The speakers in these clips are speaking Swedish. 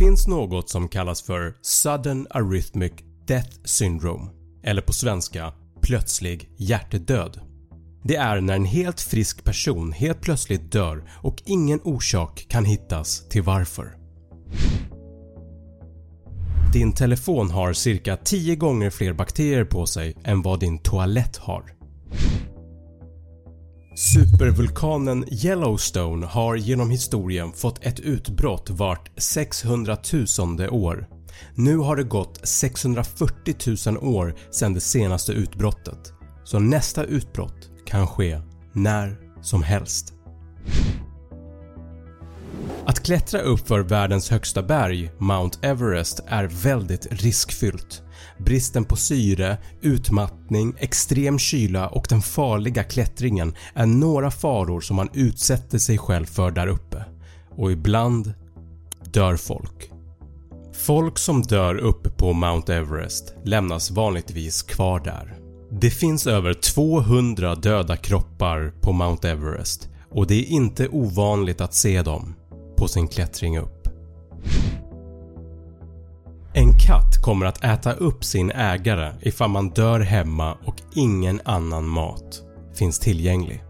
Finns något som kallas för Sudden Arrhythmic Death Syndrome eller på svenska plötslig hjärtedöd. Det är när en helt frisk person helt plötsligt dör och ingen orsak kan hittas till varför. Din telefon har cirka 10 gånger fler bakterier på sig än vad din toalett har. Supervulkanen Yellowstone har genom historien fått ett utbrott vart 600 000 år. Nu har det gått 640 000 år sedan det senaste utbrottet, så nästa utbrott kan ske när som helst. Att klättra upp för världens högsta berg, Mount Everest, är väldigt riskfyllt. Bristen på syre, utmattning, extrem kyla och den farliga klättringen är några faror som man utsätter sig själv för där uppe och ibland dör folk. Folk som dör uppe på Mount Everest lämnas vanligtvis kvar där. Det finns över 200 döda kroppar på Mount Everest och det är inte ovanligt att se dem på sin klättring upp. En katt kommer att äta upp sin ägare ifall man dör hemma och ingen annan mat finns tillgänglig.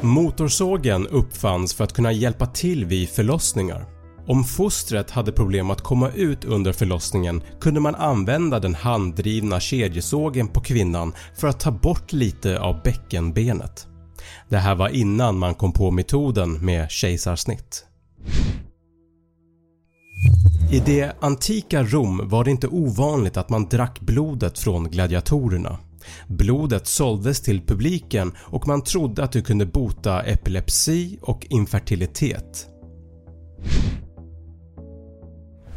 Motorsågen uppfanns för att kunna hjälpa till vid förlossningar. Om fostret hade problem att komma ut under förlossningen kunde man använda den handdrivna kedjesågen på kvinnan för att ta bort lite av bäckenbenet. Det här var innan man kom på metoden med kejsarsnitt. I det antika Rom var det inte ovanligt att man drack blodet från gladiatorerna. Blodet såldes till publiken och man trodde att det kunde bota epilepsi och infertilitet.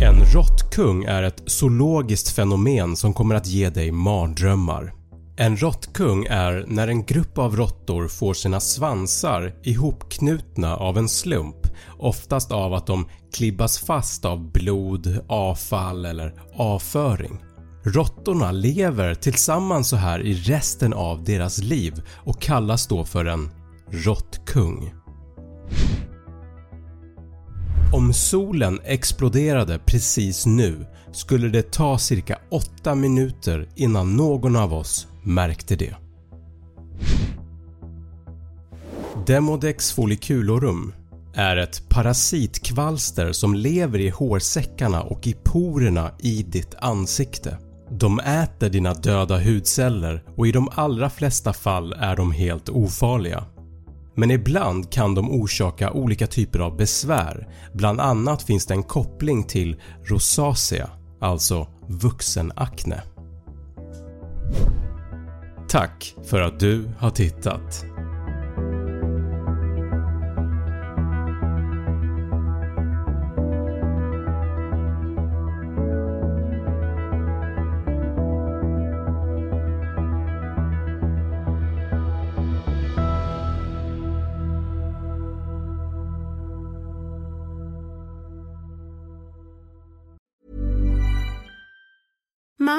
En råttkung är ett zoologiskt fenomen som kommer att ge dig mardrömmar. En råttkung är när en grupp av råttor får sina svansar ihopknutna av en slump, oftast av att de klibbas fast av blod, avfall eller avföring. Råttorna lever tillsammans så här i resten av deras liv och kallas då för en råttkung. Om solen exploderade precis nu skulle det ta cirka 8 minuter innan någon av oss märkte det. Demodex folliculorum är ett parasitkvalster som lever i hårsäckarna och i porerna i ditt ansikte. De äter dina döda hudceller och i de allra flesta fall är de helt ofarliga. Men ibland kan de orsaka olika typer av besvär, bland annat finns det en koppling till rosacea, alltså vuxenakne. Tack för att du har tittat.